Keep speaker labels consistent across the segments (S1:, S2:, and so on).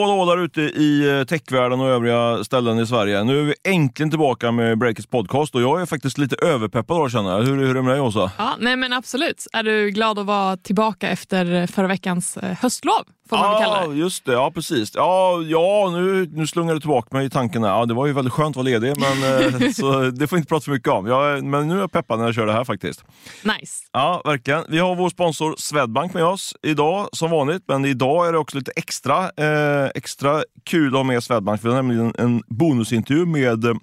S1: Hallå där ute i eh, techvärlden och övriga ställen i Sverige. Nu är vi äntligen tillbaka med Breakits podcast och jag är faktiskt lite överpeppad då känner jag. Hur, hur är det med dig Åsa?
S2: Ja, nej men absolut. Är du glad att vara tillbaka efter eh, förra veckans eh, höstlov? Får man väl kalla
S1: Ja,
S2: det.
S1: just det. Ja, precis. Ja, ja nu, nu slungar du tillbaka mig i tanken. Ja, det var ju väldigt skönt att vara ledig, men eh, så det får inte prata för mycket om. Jag, men nu är jag peppad när jag kör det här faktiskt.
S2: Nice.
S1: Ja, verkligen. Vi har vår sponsor Swedbank med oss idag som vanligt, men idag är det också lite extra, eh, extra kul att ha med Swedbank. Vi har nämligen en bonusintervju med eh,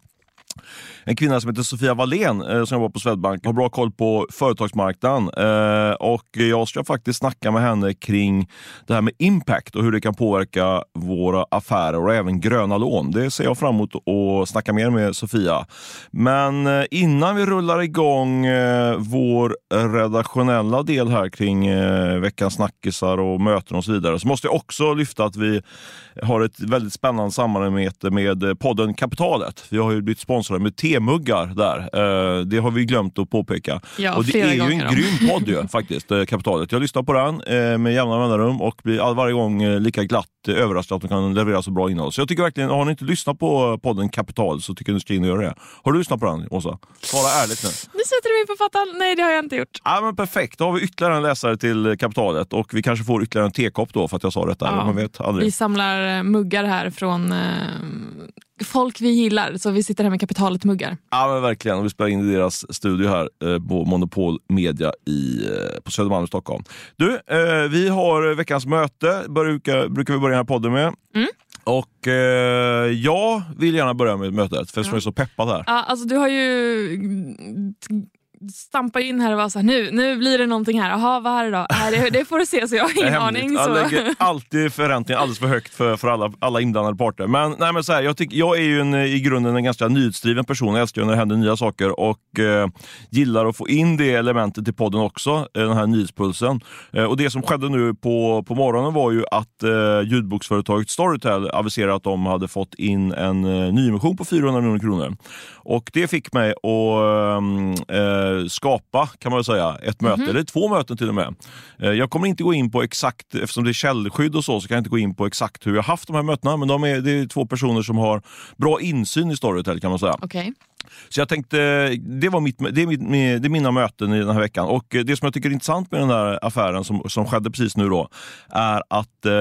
S1: en kvinna som heter Sofia Wallén eh, som jobbar på Swedbank har bra koll på företagsmarknaden. Eh, och jag ska faktiskt snacka med henne kring det här med impact och hur det kan påverka våra affärer och även gröna lån. Det ser jag fram emot att snacka mer med Sofia. Men eh, innan vi rullar igång eh, vår redaktionella del här kring eh, veckans snackisar och möten och så vidare så måste jag också lyfta att vi har ett väldigt spännande samarbete med eh, podden Kapitalet. Vi har ju blivit sponsrade med te-muggar där. Eh, Det har vi glömt att påpeka.
S2: Ja,
S1: och det är ju en
S2: då.
S1: grym podd ju, faktiskt, eh, Kapitalet. Jag lyssnar på den eh, med jämna mellanrum och blir all- varje gång eh, lika glatt eh, överraskad att de kan leverera så bra innehåll. Så jag tycker verkligen, har ni inte lyssnat på podden Kapital så tycker jag ni ska in och göra det. Har du lyssnat på den, Åsa? Svara ärligt nu.
S2: Nu sätter du mig på fattan. Nej, det har jag inte gjort.
S1: Ja, men perfekt, då har vi ytterligare en läsare till Kapitalet och vi kanske får ytterligare en tekopp då för att jag sa detta.
S2: Ja.
S1: Man vet aldrig.
S2: Vi samlar muggar här från eh, folk vi gillar, så vi sitter här med kapitalet-muggar.
S1: Ja men verkligen, och vi spelar in i deras studio här eh, på Monopol Media i, eh, på Södermalm i Stockholm. Du, eh, vi har veckans möte, brukar, brukar vi börja den här podden med.
S2: Mm.
S1: Och eh, jag vill gärna börja med mötet, för jag är så peppad här.
S2: Ja, alltså, du har ju stampat in här och var så här, nu, nu blir det någonting här. Jaha, vad är det då? Nej, det, det får du se, så jag har ingen aning.
S1: Jag
S2: Så.
S1: lägger alltid förräntningen alldeles för högt för, för alla, alla inblandade parter. Men, nej, men så här, jag, tycker, jag är ju en, i grunden en ganska nyhetsdriven person. Jag älskar när det händer nya saker och eh, gillar att få in det elementet i podden också, eh, den här nyhetspulsen. Eh, och Det som skedde nu på, på morgonen var ju att eh, ljudboksföretaget Storytel aviserade att de hade fått in en eh, nyemission på 400 miljoner kronor. Och Det fick mig att eh, eh, skapa, kan man säga, ett möte, eller två möten till och med. Eh, jag kommer inte gå in på exakt, eftersom det är källskydd och så, så kan jag inte gå in på exakt hur jag haft de här mötena. Men de är, det är två personer som har bra insyn i Storytel kan man säga.
S2: Okej.
S1: Så jag tänkte, det, var mitt, det, är mitt, det är mina möten i den här veckan. Och eh, det som jag tycker är intressant med den här affären som, som skedde precis nu då, är att eh,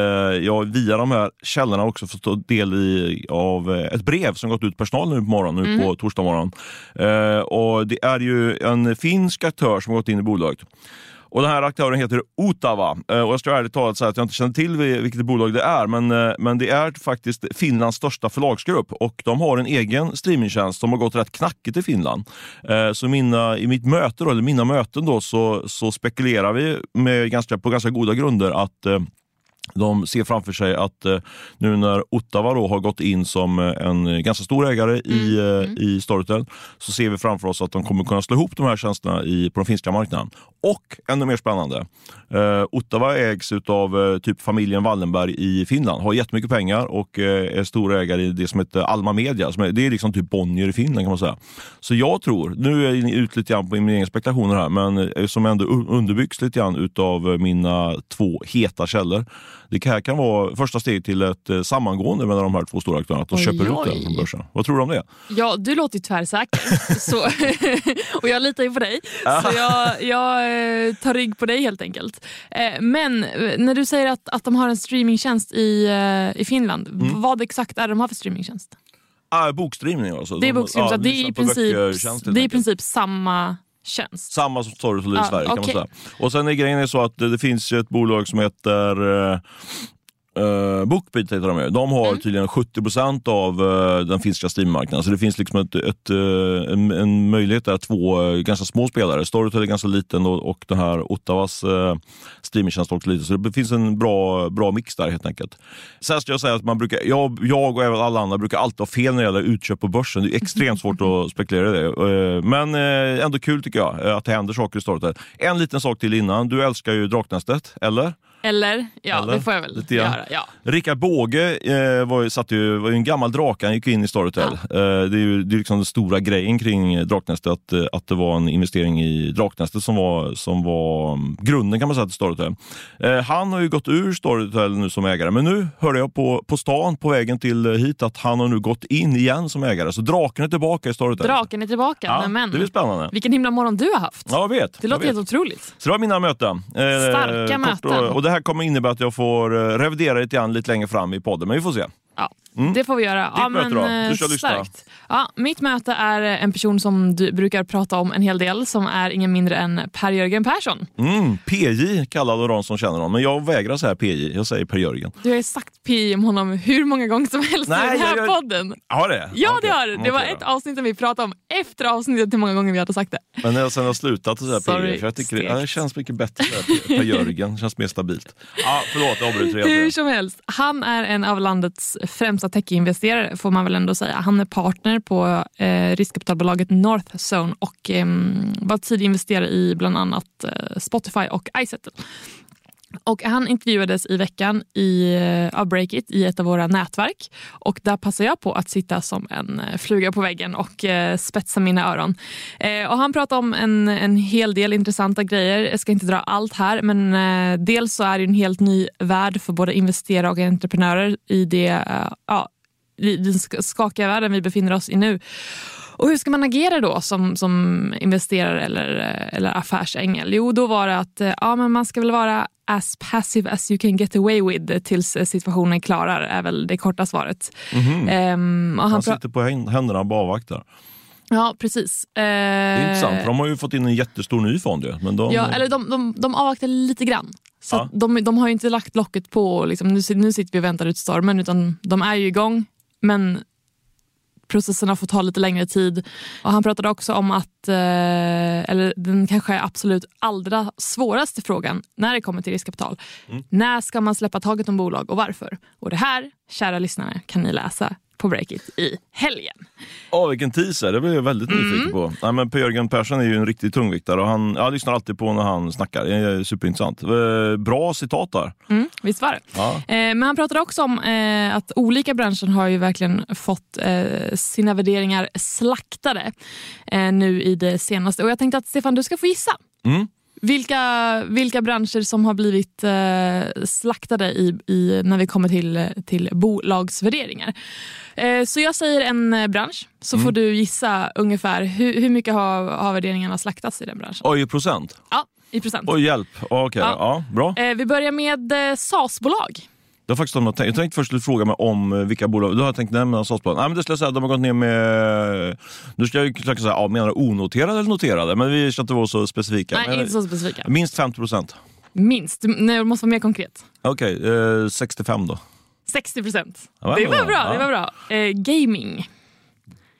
S1: jag via de här källorna också fått ta del i, av eh, ett brev som gått ut till personal nu på morgonen, nu på torsdag morgon. Eh, och det är ju en finsk aktör som gått in i bolaget. Och Den här aktören heter Otava. Eh, Och jag ska ärligt talat säga att jag inte känner till vi- vilket bolag det är, men, eh, men det är faktiskt Finlands största förlagsgrupp och de har en egen streamingtjänst som har gått rätt knackigt i Finland. Eh, Så mina, i mitt möte, då, eller mina möten då, så, så spekulerar vi med ganska, på ganska goda grunder att de ser framför sig att nu när Ottawa då har gått in som en ganska stor ägare i, eh, i Storytel så ser vi framför oss att de kommer kunna slå ihop de här tjänsterna i, på den finska marknaden. Och ännu mer spännande, eh, Ottawa ägs av eh, typ familjen Wallenberg i Finland, har jättemycket pengar och eh, är stor ägare i det som heter Alma Media. Som är, det är liksom typ Bonnier i Finland kan man säga. Så jag tror, nu är jag ut lite grann på mina egna spekulationer här, men eh, som ändå un- underbyggs lite grann utav mina två heta källor. Det här kan vara första steg till ett eh, sammangående mellan de här två stora aktörerna, att de
S2: Oj,
S1: köper ut den från börsen. Vad tror du om det?
S2: Ja, du låter ju tvärsäker. så, och jag litar ju på dig. Så jag, jag eh, tar rygg på dig helt enkelt. Eh, Men eh, när du säger att, att de har en streamingtjänst i, eh, i Finland,
S1: Mm.
S2: vad exakt är det de har för streamingtjänst?
S1: Ah, bokstreamning alltså.
S2: Det är
S1: De-
S2: bokstream,
S1: ja,
S2: så det är i princip, det är i princip samma tjänst.
S1: Samma som Storytel i
S2: Ja,
S1: Sverige kan
S2: okej.
S1: man säga. Och sen är grejen är så att det, det finns ju ett bolag som heter eh, Uh, Bookbeat heter de ju. De har
S2: Mm.
S1: tydligen 70% av eh, den finska streammarknaden. Så det finns liksom ett, ett, eh, en, en möjlighet där. Två eh, ganska små spelare. Storytel är ganska liten och, och den här Ottawas uh, streamingtjänst är också liten. Så det finns en bra, bra mix där helt enkelt. Sen ska jag säga att man brukar, jag, jag och även alla andra brukar alltid ha fel när det gäller utköp på börsen. Det är extremt svårt att spekulera i det. Men ändå kul tycker jag att det händer saker i Storytel. En liten sak till innan. Du älskar ju Draknästet, eller?
S2: Eller? Ja,
S1: Eller?
S2: det får jag väl
S1: Lite grann.
S2: göra. Ja.
S1: Rickard Båge eh, var, ju, satt ju, var ju en gammal drake, han gick in i Storytel. Eh, det är ju det är liksom den stora grejen kring Draknästet, att, eh, att det var en investering i Draknästet som var, som var mm, grunden kan man säga till Storytel. Eh, han har ju gått ur Storytel nu som ägare, men nu hörde jag på, på stan på vägen till eh, hit att han har nu gått in igen som ägare. Så draken är tillbaka i Storytel.
S2: Draken är tillbaka.
S1: Ja,
S2: men
S1: det blir spännande.
S2: Vilken himla morgon du har haft.
S1: Ja, jag vet.
S2: Det låter helt otroligt.
S1: Så det var mina möten. Eh,
S2: Starka möten.
S1: Och, och det här kommer innebära att jag får eh, revidera lite grann lite längre fram i podden, men vi får se.
S2: Ja, Det får vi göra. ja,
S1: Mm. möte då?
S2: eh,
S1: Du kör
S2: starkt. Ja, mitt möte är en person som du brukar prata om en hel del som är ingen mindre än Per-Jörgen Persson.
S1: Mm, PJ kallade de som känner honom, men jag vägrar säga PJ. Jag säger Per-Jörgen.
S2: Du har ju sagt PI om honom hur många gånger som helst
S1: Nej,
S2: i den här
S1: jag- jag-
S2: podden.
S1: Har det?
S2: Ja,
S1: Okej.
S2: det har du. Det var ett avsnitt som vi pratade om efter avsnittet hur många gånger vi hade sagt det.
S1: Men jag, sen har slutat att säga PJ, för jag tycker det, det känns mycket bättre Per-Jörgen. Känns mer stabilt. Ja, förlåt, jag avbryter
S2: Hur som helst, han är en av landets främsta techinvesterare får man väl ändå säga. Han är partner på eh, riskkapitalbolaget Northzone och eh, var tidig investerare i bland annat eh, Spotify och iSettle. Och han intervjuades i veckan i, eh, av Breakit i ett av våra nätverk. Och Där passade jag på att sitta som en eh, fluga på väggen och eh, spetsa mina öron. Eh, och Han pratade om en, en hel del intressanta grejer. Jag ska inte dra allt här, men eh, dels så är det en helt ny värld för både investerare och entreprenörer i det, eh, ja, i den skakiga världen vi befinner oss i nu. Och hur ska man agera då som, som investerare eller, eller affärsängel? Jo, då var det att ja, men man ska väl vara as passive as you can get away with tills eh, situationen klarar, är väl det korta svaret. Ehm, och han
S1: Han
S2: pra-
S1: sitter på hän- händerna och bara avvaktar.
S2: ja, precis.
S1: Det är intressant, för de har ju fått in en jättestor ny fond ju. Men de,
S2: Ja, eller de, de, de avvaktar lite grann. Så
S1: Ja.
S2: de, de har ju inte lagt locket på och liksom, nu, nu sitter vi och väntar ut stormen utan de är ju igång. Men processerna får ta lite längre tid. Och han pratade också om att, eh, eller den kanske absolut allra svåraste frågan när det kommer till riskkapital.
S1: Mm.
S2: När ska man släppa taget om bolag och varför? Och det här, kära lyssnare, kan ni läsa på Breakit i helgen.
S1: Åh, vilken teaser, det blev jag väldigt
S2: Mm.
S1: nyfiken på. Nej, men Per-Jörgen Persson är ju en riktig tungviktare och han, jag lyssnar alltid på när han snackar. Det är superintressant. Eh, Bra citat där.
S2: Mm, visst var det.
S1: Ja.
S2: Eh, men han pratade också om eh, att olika branscher har ju verkligen fått sina värderingar slaktade nu i det senaste. Och jag tänkte att Stefan, du ska få gissa.
S1: Mm.
S2: Vilka, vilka branscher som har blivit eh, slaktade i, i, när vi kommer till, till bolagsvärderingar. Eh, så jag säger en eh, bransch, så får du gissa ungefär hur, hur mycket har, har värderingarna slaktats i den branschen.
S1: Oj, i procent?
S2: Ja, i procent.
S1: Oj, hjälp. Okej,
S2: Ja.
S1: ja. bra.
S2: Eh, vi börjar med eh, SAS-bolag.
S1: Det var faktiskt de jag, tänkte, jag tänkte först fråga mig om eh, vilka bolag, då har jag tänkt nämna SAS-bolag. Nej men det skulle jag säga, de har gått ner med, nu ska jag försöka säga, ja, menar du onoterade eller noterade? Men vi ska inte vara så specifika.
S2: Nej,
S1: Men-
S2: inte så specifika.
S1: Minst 50 procent.
S2: Minst. Nej, du måste vara mer konkret.
S1: Okej, eh, 65 då.
S2: 60 procent.
S1: Ja,
S2: det var
S1: bra.
S2: bra.
S1: Ja.
S2: Det var bra. Eh, gaming.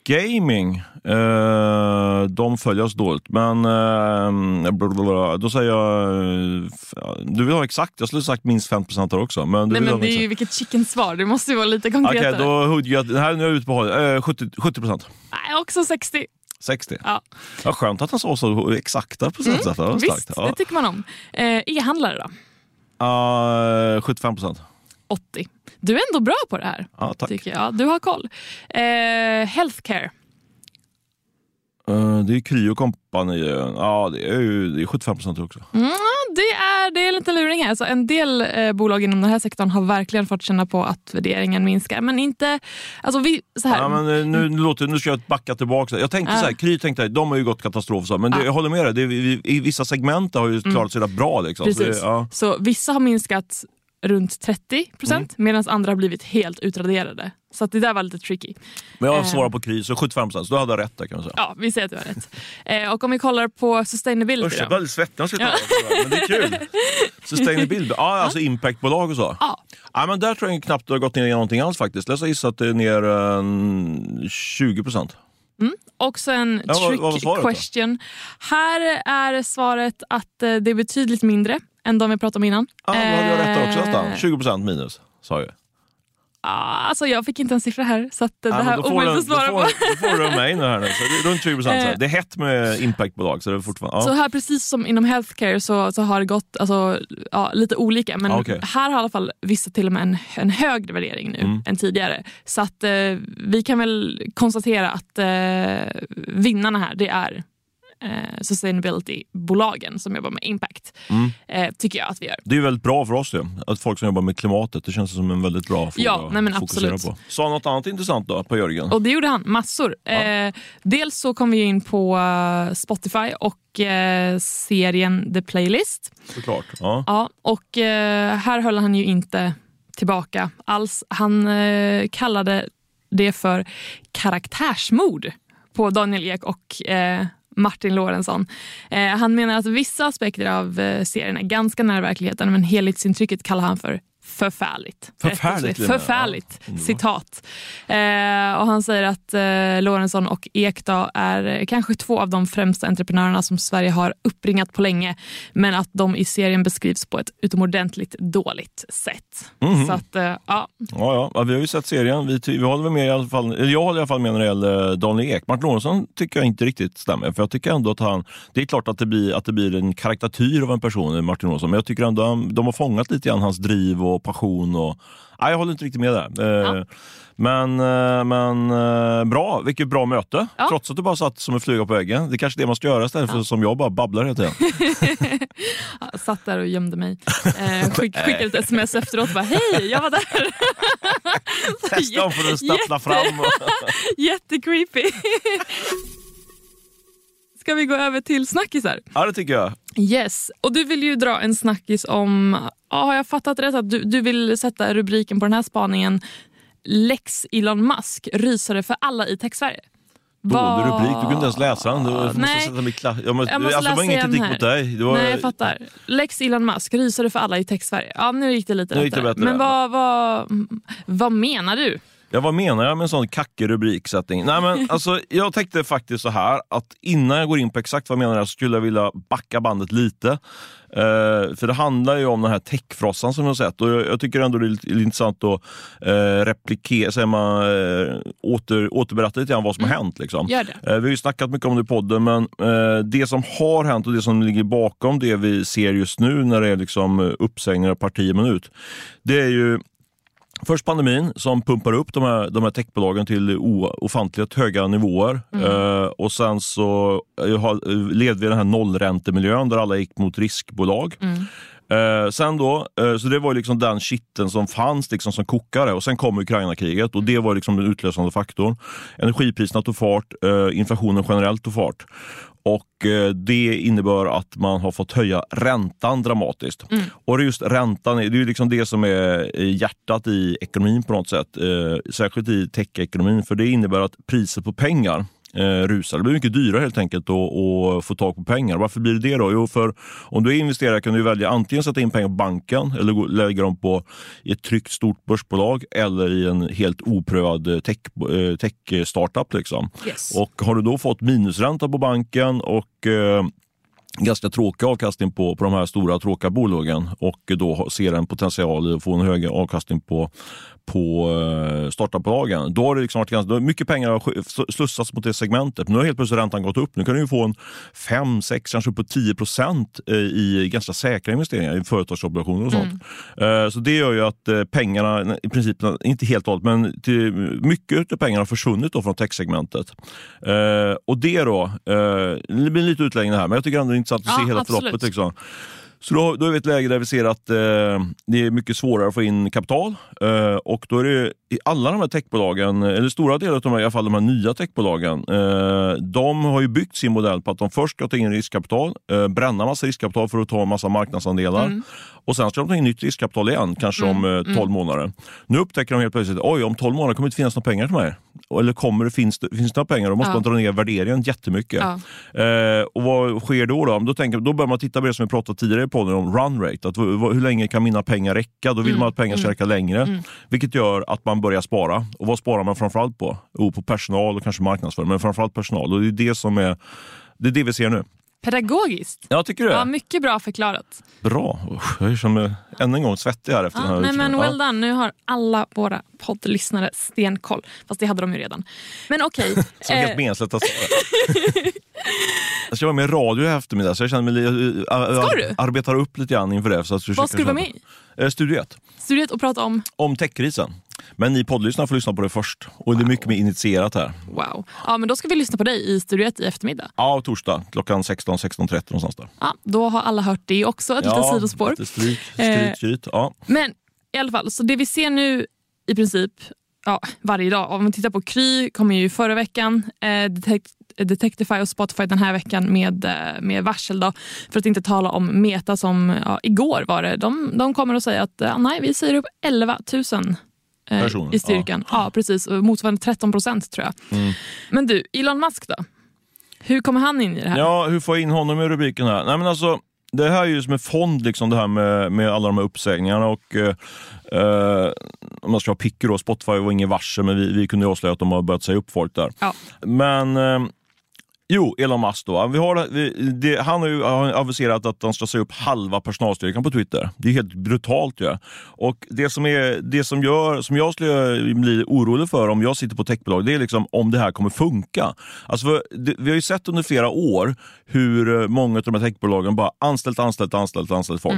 S1: Gaming, eh, de följer oss dåligt. Men eh, blablabla, då säger jag, eh, du vill ha exakt, jag skulle sagt minst 50 procent här också. Men du
S2: Nej,
S1: vill
S2: men
S1: ha
S2: det är
S1: exakt.
S2: ju vilket chicken svar. Det måste ju vara lite
S1: Okej,
S2: konkretare.
S1: då hugger jag, här nu är jag ute på håll. Eh, 70 70 procent.
S2: Nej, också 60.
S1: 60.
S2: Ja.
S1: Vad skönt att han sa så exakta procentsatser. Var
S2: Mm, Visst.
S1: Ja.
S2: det tycker man om. Eh, E-handlare då?
S1: Uh, 75 procent.
S2: 80. Du är ändå bra på det här.
S1: Ja, tack.
S2: Tycker jag. Du har koll. Eh, healthcare.
S1: Eh, det är Kry och Company. Ja, det är ju det är 75 procent också.
S2: Mm, det, är, det är lite luring här. Så en del eh, bolag inom den här sektorn har verkligen fått känna på att värderingen minskar. Men inte... Alltså vi, så här.
S1: Ja, men, eh, nu, nu, låter, nu ska jag backa tillbaka. Jag tänkte
S2: Ja.
S1: så här, Kry tänkte, de har ju gått katastrof. Så, men det,
S2: Ja.
S1: jag håller med dig, det, vi- i vissa segment har ju klarat sig rätt bra. Liksom. Så
S2: Precis.
S1: det, ja.
S2: Så vissa har minskat runt 30 procent
S1: Mm.
S2: medan andra har blivit helt utraderade. Så att det där var lite tricky.
S1: Men jag
S2: Eh.
S1: svarar på Kry, så 75 procent. Så då hade rätt där kan man säga.
S2: Ja, vi säger att du har rätt. Eh, och om vi kollar på sustainability
S1: Usch, jag
S2: då?
S1: väldigt svettig när jag men det är kul. Sustainability, ja, alltså impactbolag och så.
S2: Ja,
S1: Ja, men där tror jag knappt det har gått ner någonting alls faktiskt. Jag gissar att det är ner eh, 20 procent.
S2: också en
S1: Ja, vad- vad
S2: trick
S1: svaret då?
S2: question. Här är svaret att eh, det är betydligt mindre än de vi pratade om innan.
S1: Ja, då hade jag rätt där också
S2: Eh,
S1: nästan. 20 procent minus, sa jag.
S2: Ah, alltså jag fick inte en siffra här, så det
S1: men
S2: här
S1: då
S2: är omöjligt
S1: du-
S2: att svara
S1: då
S2: på.
S1: får, då får du mig nu här nu. Så det är runt 20 procent.
S2: Eh.
S1: Det är hett med impactbolag. Så det är fortfarande,
S2: Så
S1: ja.
S2: här precis som inom healthcare så, så har det gått alltså, ja, lite olika. Men
S1: Ah, okej.
S2: här har i alla fall vissa till och med en, en högre värdering nu
S1: Mm.
S2: än tidigare. Så att eh, vi kan väl konstatera att eh, vinnarna här det är eh, sustainability-bolagen som jobbar med impact.
S1: Mm.
S2: Eh, tycker jag att vi gör.
S1: Det är väldigt bra för oss det. Att folk som jobbar med klimatet. Det känns som en väldigt bra fråga
S2: Ja, nej men
S1: att fokusera
S2: absolut.
S1: på. Sa något annat intressant då på Jörgen?
S2: Och det gjorde han, massor. Eh, dels så kom vi in på eh, Spotify och eh, serien The Playlist.
S1: Såklart. Ja.
S2: Ja, och eh, här höll han ju inte tillbaka alls. Han kallade det för karaktärsmord på Daniel Ek och eh, Martin Lorentzon. Eh, han menar att vissa aspekter av eh, serien är ganska nära verkligheten men helhetsintrycket kallar han för förfärligt.
S1: Förfärligt.
S2: Förfärligt.
S1: Ja.
S2: Citat. Eh, och han säger att eh, Lorentzon och Ekdal är eh, kanske två av de främsta entreprenörerna som Sverige har uppringat på länge men att de i serien beskrivs på ett utomordentligt dåligt sätt.
S1: Mhm.
S2: Så att, eh, ja.
S1: Ja, ja. vi har ju sett serien. Vi, vi håller med i alla fall, eller jag håller i alla fall med när det gäller Daniel Ek. Martin Lorentzon tycker jag inte riktigt stämmer. För jag tycker ändå att han, det är klart att det blir, att det blir en karikatyr av en person, Martin Lorentzon. Men jag tycker ändå att de har fångat lite grann hans driv och passion. Och, nej, jag håller inte riktigt med där. Eh,
S2: Ja.
S1: Men, eh, men eh, bra, vilket bra möte.
S2: Ja.
S1: Trots att du bara satt som en fluga på väggen. Det är kanske det man ska göra istället för som jag bara babblar hela tiden.
S2: Jag satt där och gömde mig. Eh, skick, skickade ett sms efteråt och bara hej, jag var där.
S1: Testa om för att stappla fram.
S2: Jättecreepy. Ska vi gå över till snackisar?
S1: ja, det tycker jag.
S2: Yes. Och du vill ju dra en snackis om, ja, har jag fattat rätt, att du, du vill sätta rubriken på den här spaningen Lex Elon Musk, rysare för alla i tech-Sverige.
S1: Dålig rubrik, du kunde inte ens läsa den. Du måste
S2: Nej.
S1: sätta mig klass. Jag måste,
S2: Jag måste
S1: alltså, det var
S2: läsa
S1: ingen kritik
S2: här.
S1: mot dig. Var,
S2: Nej, jag fattar. Lex Elon Musk, rysare för alla i tech-Sverige. Ja, nu gick det lite
S1: Nu gick det bättre.
S2: Men vad, vad, vad menar du?
S1: Ja, vad menar jag med en sån kackig rubriksättning? Nej, men, alltså, jag tänkte faktiskt så här att innan jag går in på exakt vad jag menar så skulle jag vilja backa bandet lite. Eh, för det handlar ju om den här techfrossan som vi har sett och jag, jag tycker ändå det är lite, lite intressant att uh, replikera, säger man, uh, åter, återberätta lite grann vad som har hänt. Liksom. Eh, Vi har ju snackat mycket om det i podden, men eh, det som har hänt och det som ligger bakom det vi ser just nu när det är liksom eh, uppsägningar per tio minut, det är ju Först pandemin som pumpar upp de här, de här techbolagen till ofantligt höga nivåer. Eh, och sen så eh, har- levde vi i den här nollräntemiljön där alla gick mot riskbolag. Eh, sen då, eh, så det var liksom den shitten som fanns liksom som kokade och sen kom Ukraina-kriget och det var liksom den utlösande faktorn. Energipriserna tog fart, eh, inflationen generellt tog fart. Och eh, Det innebär att man har fått höja räntan dramatiskt. Och det är just räntan, det är liksom det som är eh, hjärtat i ekonomin på något sätt. Eh, särskilt i tech-ekonomin, för det innebär att priset på pengar eh, rusar. Det blir mycket dyrare helt enkelt att, få tag på pengar. Varför blir det det då? Jo, för om du är investerare kan du välja antingen sätta in pengar på banken eller lägga dem på ett tryggt stort börsbolag eller i en helt oprövad eh, tech, eh, tech startup. Liksom.
S2: Yes.
S1: Och har du då fått minusränta på banken och eh, ganska tråkig avkastning på, på de här stora tråkiga bolagen och då ser en potential i att få en högre avkastning på, på eh, startupbolagen. Då har det liksom varit ganska, då mycket pengar har slussats mot det segmentet. Men nu har helt plötsligt räntan gått upp. Nu kan du få en 5, 6, kanske upp på 10 procent eh, i ganska säkra investeringar i företagsobligationer och sånt. Eh, Så det gör ju att pengarna, i princip, inte helt och hållet, men till, mycket av pengarna har försvunnit då från techsegmentet. Och det då, det blir lite utläggning här, men jag tycker ändå intressant att
S2: Ja,
S1: se hela
S2: absolut.
S1: förloppet. Liksom. Så då, då är vi i ett läge där vi ser att eh, det är mycket svårare att få in kapital. Eh, och då är det i alla de här techbolagen, eller stora delar av de här, i alla fall de här nya techbolagen, eh, de har ju byggt sin modell på att de först ska ta in riskkapital, eh, bränna massa riskkapital för att ta en massa marknadsandelar. Och sen ska de ta in nytt riskkapital igen, kanske om eh, 12 månader. Nu upptäcker de helt plötsligt, oj om 12 månader kommer det inte finnas några pengar till mig. Eller kommer det, finns, det, finns det några pengar, då måste
S2: Ja.
S1: man dra ner värderingen jättemycket.
S2: Ja.
S1: Eh, och vad sker då? Då, då, tänker, då börjar man titta på det som vi pratade tidigare i podden om run rate. Att, hur länge kan mina pengar räcka? Då vill
S2: Mm.
S1: man att pengar ska räcka längre. Vilket gör att man börjar spara. Och vad sparar man framförallt på? Jo, på personal och kanske marknadsföring, men framförallt personal. Och det är det som är det är det vi ser nu.
S2: Pedagogiskt.
S1: Ja, tycker du?
S2: Ja, mycket bra förklarat.
S1: Bra. Usch, jag är som eh, än en gång svettig här efter
S2: Ja,
S1: den här
S2: nej, men
S1: utfrågningen.
S2: well done. Nu har alla våra poddlyssnare stenkoll. Fast det hade de ju redan. Men okej.
S1: Så helt
S2: eh,
S1: meningslöst att säga. Jag ska vara med i radio i eftermiddag så jag känner mig äh,
S2: Ska du?
S1: arbetar upp lite grann inför det. Så att
S2: vad ska du vara med i?
S1: Eh, Studio 1,
S2: Studiet och prata om?
S1: om techkrisen. Men ni poddlyssnare får lyssna på det först. Och det är mycket mer initierat här.
S2: Wow. Ja, men då ska vi lyssna på dig i Studiet i eftermiddag.
S1: Ja, torsdag klockan 16, 16.30 någonstans där.
S2: Ja, då har alla hört det också. Ett litet sidospår.
S1: Lite stryk,
S2: Eh.
S1: strykryt. Ja.
S2: Men i alla fall, så det vi ser nu i princip ja, varje dag. Om man tittar på Kry kommer ju förra veckan. Eh, Detect Detectify och Spotify den här veckan med, eh, med varsel. Då, för att inte tala om Meta som ja, igår var det. De, de kommer att säga att eh, nej, vi säger upp 11 000 eh,
S1: Personer,
S2: i styrkan. Ja. precis. Och Motsvarande 13 procent tror jag.
S1: Mm.
S2: Men du, Elon Musk då? Hur kommer han in i det här?
S1: ja, hur får jag in honom i rubriken här? Nej, men alltså, det här är ju som en fond, liksom, det här med, med alla de här uppsägningarna. Och, eh, eh, om man ska vara picky då, Spotify var ingen varsel, men vi, vi kunde avslöja att de har börjat säga upp folk där.
S2: Ja.
S1: Men eh, Jo, Elon Musk då. Vi har, vi, det, han har ju aviserat att han ska säga upp halva personalstyrkan på Twitter. Det är helt brutalt ju. Ja. Och det som, är, det som, gör, som jag skulle bli orolig för om jag sitter på techbolag, det är liksom om det här kommer funka. Alltså för, det, vi har ju sett under flera år hur eh, många av de här techbolagen bara anställt, anställt, anställt, anställt folk.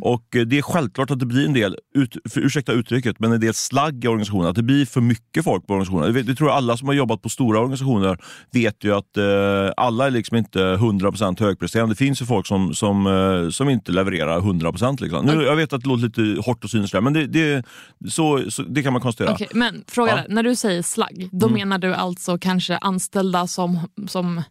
S1: Och eh, det är självklart att det blir en del, ut, för, ursäkta uttrycket, men en del slagg i organisationen. Att det blir för mycket folk på organisationen. Det, det tror jag alla som har jobbat på stora organisationer vet ju att eh, alla är liksom inte 100% högpresterande. Det finns ju folk som, som, eh, som inte levererar 100%. Liksom. Nu, jag vet att det låter lite hårt och cyniskt, men det, det, så, så, det kan man konstatera.
S2: Okej, men fråga
S1: Ja.
S2: När du säger slagg, då
S1: Mm.
S2: menar du alltså kanske anställda som, som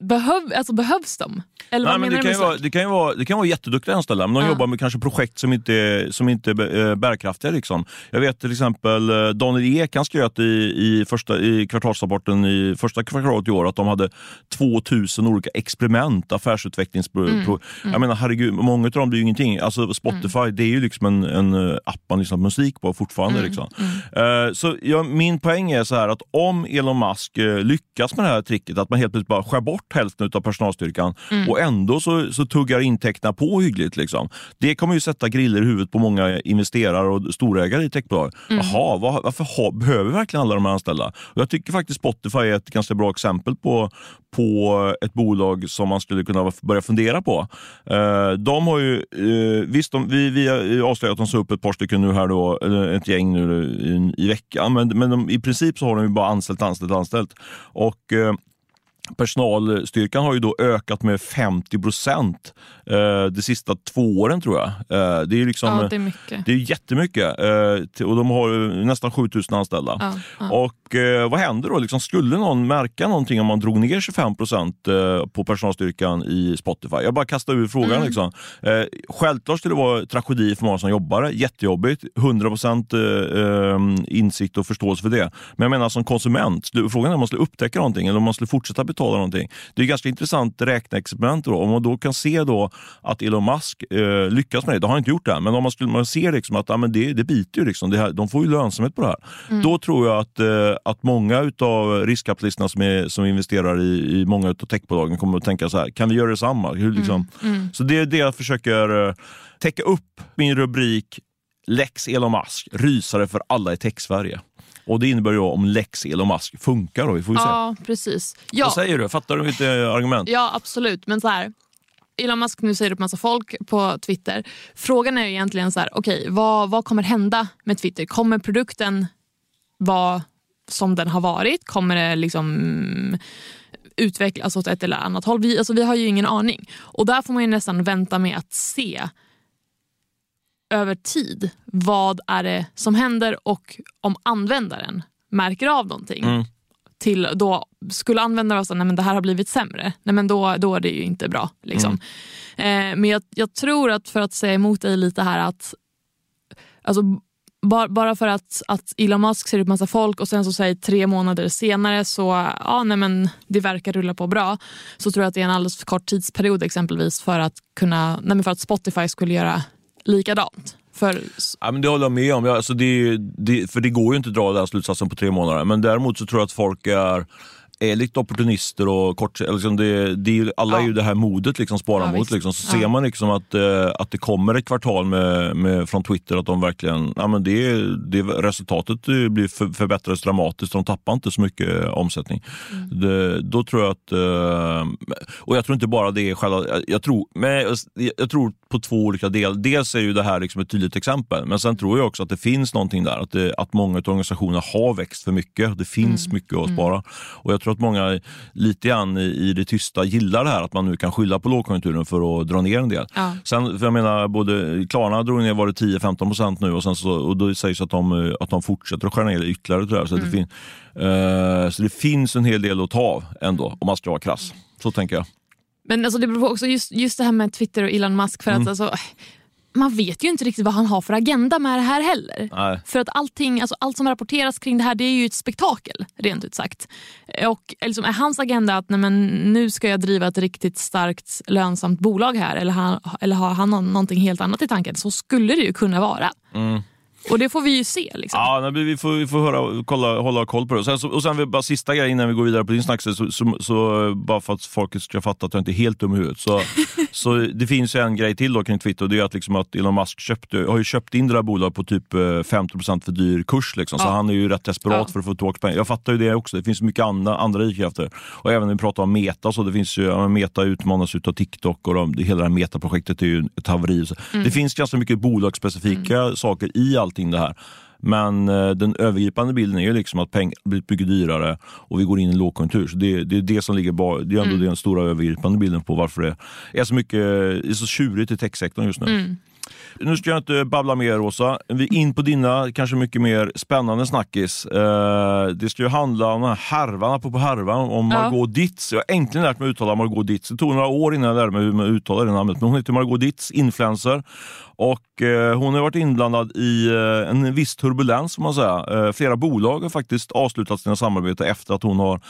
S2: Behöv, alltså behövs de? Eller
S1: Nej,
S2: vad
S1: men
S2: menar
S1: det, kan vara, det, kan ju vara, det kan vara jätteduktiga anställda, men de
S2: Ja.
S1: jobbar med kanske projekt som inte, är- som inte är eh, bärkraftiga. Liksom. Jag vet till exempel eh, Daniel Ek han skröt i, i, första, i kvartalsrapporten i första kvartalet i år att de hade 2000 olika experiment, affärsutvecklingspro...
S2: Mm,
S1: Jag menar herregud, många av dem blir ju ingenting. Alltså Spotify det är ju liksom en, en eh, app man lyssnar på musik på fortfarande.
S2: Mm,
S1: Liksom. Eh, så ja, min poäng är så här att om Elon Musk lyckas med det här tricket, att man helt plötsligt bara skär bort hälften av personalstyrkan
S2: Mm.
S1: och ändå så, så tuggar intäkterna på hyggligt. Liksom. Det kommer ju sätta griller i huvudet på många investerare och storägare i techbolag.
S2: Mm.
S1: Jaha, vad, varför ha, behöver vi verkligen alla de här anställda? Och jag tycker faktiskt Spotify är ett ganska bra exempel på, på ett bolag som man skulle kunna börja fundera på. Eh, de har ju, eh, visst, de, vi, vi har avslöjat att de sa upp ett par stycken nu här då, ett gäng nu i, i veckan, men, men de, i princip så har de ju bara anställt, anställt, anställt. Och eh, Personalstyrkan har ju då ökat med 50 procent eh, de sista två åren tror jag. Eh, det är liksom,
S2: Ja, det är mycket.
S1: det är jättemycket eh, och de har nästan 7000 anställda.
S2: Ja, ja.
S1: Och vad händer då? Liksom, skulle någon märka någonting om man drog ner 25 procent på personalstyrkan i Spotify? Jag bara kastar ur frågan.
S2: Mm.
S1: Liksom. Självklart skulle det vara tragedi för många som jobbar. Jättejobbigt. 100 procent insikt och förståelse för det. Men jag menar som konsument, frågan är om man skulle upptäcka någonting eller om man skulle fortsätta betala någonting. Det är ganska intressant räkneexperiment. Då. Om man då kan se då att Elon Musk eh, lyckas med det, det har han inte gjort det, men om man skulle man ser liksom att ja, men det, det biter ju. Liksom. Det här, de får ju lönsamhet på det här. Då tror jag att, eh, att många av riskkapitalisterna som, är, som investerar i, i många av techbolagen kommer att tänka så här, kan vi göra detsamma? Hur, liksom? Så det är det jag försöker eh, täcka upp min rubrik Lex Elon Musk, rysare för alla i tech-Sverige. Och det innebär ju om Lex Elon Musk funkar då, vi får ju se.
S2: ja, precis. Ja,
S1: Vad säger du? Fattar du mitt eh, argument?
S2: ja, absolut. Men så här, Elon Musk nu säger upp massa folk på Twitter. Frågan är ju egentligen så här, okej, vad, vad kommer hända med Twitter? Kommer produkten vara som den har varit? Kommer det liksom utvecklas åt ett eller annat håll? Vi, alltså, vi har ju ingen aning. Och där får man ju nästan vänta med att se över tid vad är det som händer och om användaren märker av någonting.
S1: Mm.
S2: Till då, skulle användaren nej men det här har blivit sämre, nej men då, då är det ju inte bra. Liksom. Eh, men jag, jag tror att för att säga emot dig lite här att alltså, bara, bara för att, att Elon Musk ser upp massa folk och sen så säger tre månader senare så ja, nej men det verkar rulla på bra. Så tror jag att det är en alldeles för kort tidsperiod exempelvis för att, kunna, nej men för att Spotify skulle göra likadant. För,
S1: Ja, men det håller jag med om. Alltså det, det, för det går ju inte att dra den slutsatsen på tre månader. Men däremot så tror jag att folk är är lite opportunister och kort, liksom det, det alla
S2: Ja.
S1: är ju det här modet liksom spara
S2: Ja.
S1: Liksom. Så
S2: Ja.
S1: ser man liksom att, eh, att det kommer ett kvartal med, med, från Twitter att de verkligen, ja, men det, det, resultatet blir för, förbättrades dramatiskt. De tappar inte så mycket eh, omsättning.
S2: Mm.
S1: Det, då tror jag att, eh, och jag tror inte bara det är själva, jag, jag, tror, men jag, jag tror på två olika delar. Dels är ju det här liksom ett tydligt exempel, men sen tror jag också att det finns någonting där. Att, det, att många av organisationerna har växt för mycket. Det finns
S2: Mm.
S1: mycket att spara. Och jag tror att många lite grann i, i det tysta gillar det här att man nu kan skylla på lågkonjunkturen för att dra ner en del.
S2: Ja.
S1: Sen, för jag menar, både Klarna drog ner var det 10-15 procent nu och, sen så, och då sägs att de, att de fortsätter att skära ner ytterligare. Tror jag. Så, det fin, eh, så det finns en hel del att ta av ändå, om man ska vara krass. Så tänker jag.
S2: Men alltså det beror på också just, just det här med Twitter och Elon Musk. För
S1: Mm.
S2: att alltså, man vet ju inte riktigt vad han har för agenda med det här heller.
S1: Nej.
S2: För att allting, alltså allt som rapporteras kring det här det är ju ett spektakel, rent ut sagt. Och liksom, är hans agenda att nej, men, nu ska jag driva ett riktigt starkt lönsamt bolag här eller, han, eller har han nå- någonting helt annat i tanken så skulle det ju kunna vara. Och det får vi ju se. Liksom.
S1: Ja, vi får, vi får höra, kolla, hålla koll på det. Och sen, så, och sen bara sista grejen innan vi går vidare på din snackse, så, så, så, bara för att folket ska fatta att jag inte är helt dum i huvudet. Så, så det finns ju en grej till då kring Twitter och det är att, liksom att Elon Musk köpte, har ju köpt in det där bolaget på typ eh, 50% för dyr kurs. Liksom. Så
S2: Ja.
S1: han är ju rätt desperat
S2: Ja.
S1: för att få tillbaka pengar. Jag fattar ju det också. Det finns mycket andra, andra drivkrafter. Och även när vi pratar om Meta, så det finns ju, ja, Meta utmanas ut av TikTok och de, det, hela det här Meta-projektet är ju ett haveri. Så Det finns ganska mycket bolagsspecifika saker i allting det här. Men eh, den övergripande bilden är ju liksom att pengar blir mycket dyrare och vi går in i en lågkonjunktur. Så det, det är det som ligger ba- Det är ändå den stora övergripande bilden på varför det är så mycket det är så tjurigt i techsektorn just nu. Nu ska jag inte babbla mer Rosa. Vi är in på dina kanske mycket mer spännande snackis. Eh, det ska ju handla om den här härvan, apropå härvan, om
S2: Ja.
S1: Margot Ditz. Jag har äntligen lärt mig uttala Margot Ditz. Det tog några år innan jag lärde mig hur man uttalar det namnet. Men hon heter Margot Ditz, influencer. Och eh, hon har varit inblandad i eh, en viss turbulens, får man säga. Eh, flera bolag har faktiskt avslutat sina samarbeten efter att hon har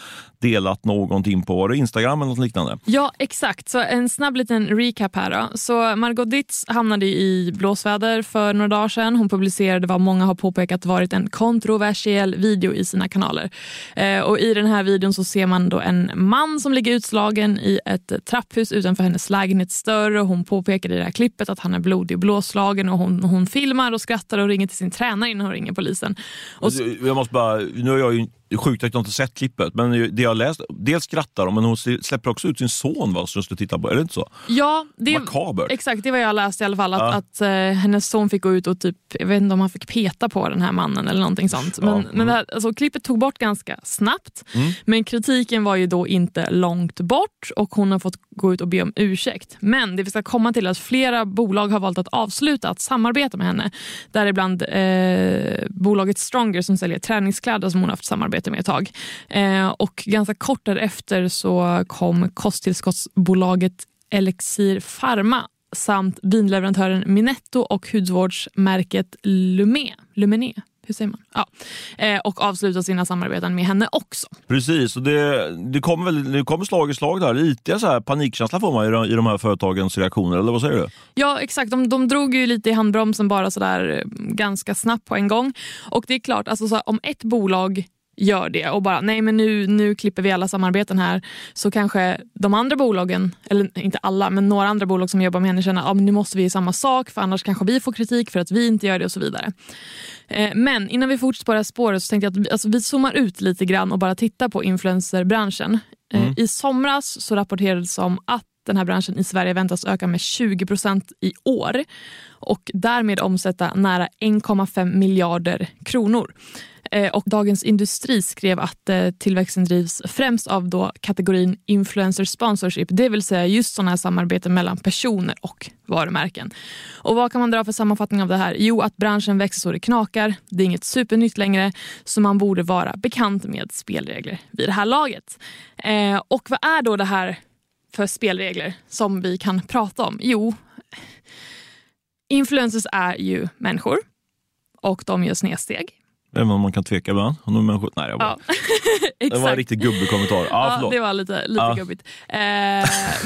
S1: delat någonting på var det Instagram eller något liknande.
S2: Ja, exakt. Så en snabb liten recap här. Då. Så Margot Ditz hamnade i blåsväder för några dagar sedan. Hon publicerade vad många har påpekat varit en kontroversiell video i sina kanaler. Eh, och I den här videon så ser man då en man som ligger utslagen i ett trapphus utanför hennes lägenhetsdörr. Och hon påpekade i det här klippet att han är blodig och blåslagen. Och hon, hon filmar och skrattar och ringer till sin tränare innan hon ringer polisen. Och så,
S1: Jag måste bara, nu har jag ju det är sjukt att jag inte sett klippet, men det jag läst, dels skrattar de, men hon släpper också ut sin son va, som ska titta på. Är det inte så?
S2: ja, det,
S1: Makabert.
S2: Exakt, det var jag läst i alla fall. Att,
S1: Ja.
S2: att eh, hennes son fick gå ut och typ, jag vet inte om han fick peta på den här mannen eller någonting sånt. Men,
S1: Ja, mm.
S2: men här, alltså, klippet tog bort ganska snabbt.
S1: Mm.
S2: Men kritiken var ju då inte långt bort och hon har fått gå ut och be om ursäkt. Men det vi ska komma till är att flera bolag har valt att avsluta att samarbeta med henne. Däribland eh, bolaget Stronger som säljer träningskläder som hon har haft samarbete med ett tag. Eh, och ganska kort därefter så kom kosttillskottsbolaget Elixir Pharma samt vinleverantören Minetto och hudvårdsmärket Lumé. Lumené. Hur säger man? Ja. Eh, och avsluta sina samarbeten med henne också.
S1: Precis, och det, det kommer väl det kommer slag i slag där. Lite så här panikkänsla får man i de, i de här företagens reaktioner, eller vad säger du?
S2: Ja, exakt. De, de drog ju lite i handbromsen bara sådär eh, ganska snabbt på en gång. Och det är klart, alltså, så här, om ett bolag gör det och bara nej men nu, nu klipper vi alla samarbeten här så kanske de andra bolagen, eller inte alla men några andra bolag som jobbar med henne känner att men nu måste vi göra samma sak för annars kanske vi får kritik för att vi inte gör det och så vidare. Eh, men innan vi fortsätter på det här spåret så tänkte jag att vi, alltså, vi zoomar ut lite grann och bara tittar på influencerbranschen. Eh, I somras så rapporterades om att den här branschen i Sverige väntas öka med 20% i år och därmed omsätta nära 1,5 miljarder kronor. Eh, och Dagens Industri skrev att eh, tillväxten drivs främst av då kategorin influencer sponsorship, det vill säga just sådana här samarbeten mellan personer och varumärken. Och Vad kan man dra för sammanfattning av det här? Jo, att branschen växer så det knakar. Det är inget supernytt längre, så man borde vara bekant med spelregler vid det här laget. Eh, och vad är då det här för spelregler som vi kan prata om? Jo, influencers är ju människor och de gör snedsteg.
S1: Även om man kan tveka ibland. Om de människor, nej, jag bara,
S2: Ja,
S1: det var en
S2: exakt.
S1: riktigt gubbig kommentar. Ja,
S2: det var lite, lite
S1: Ja.
S2: gubbigt. Eh,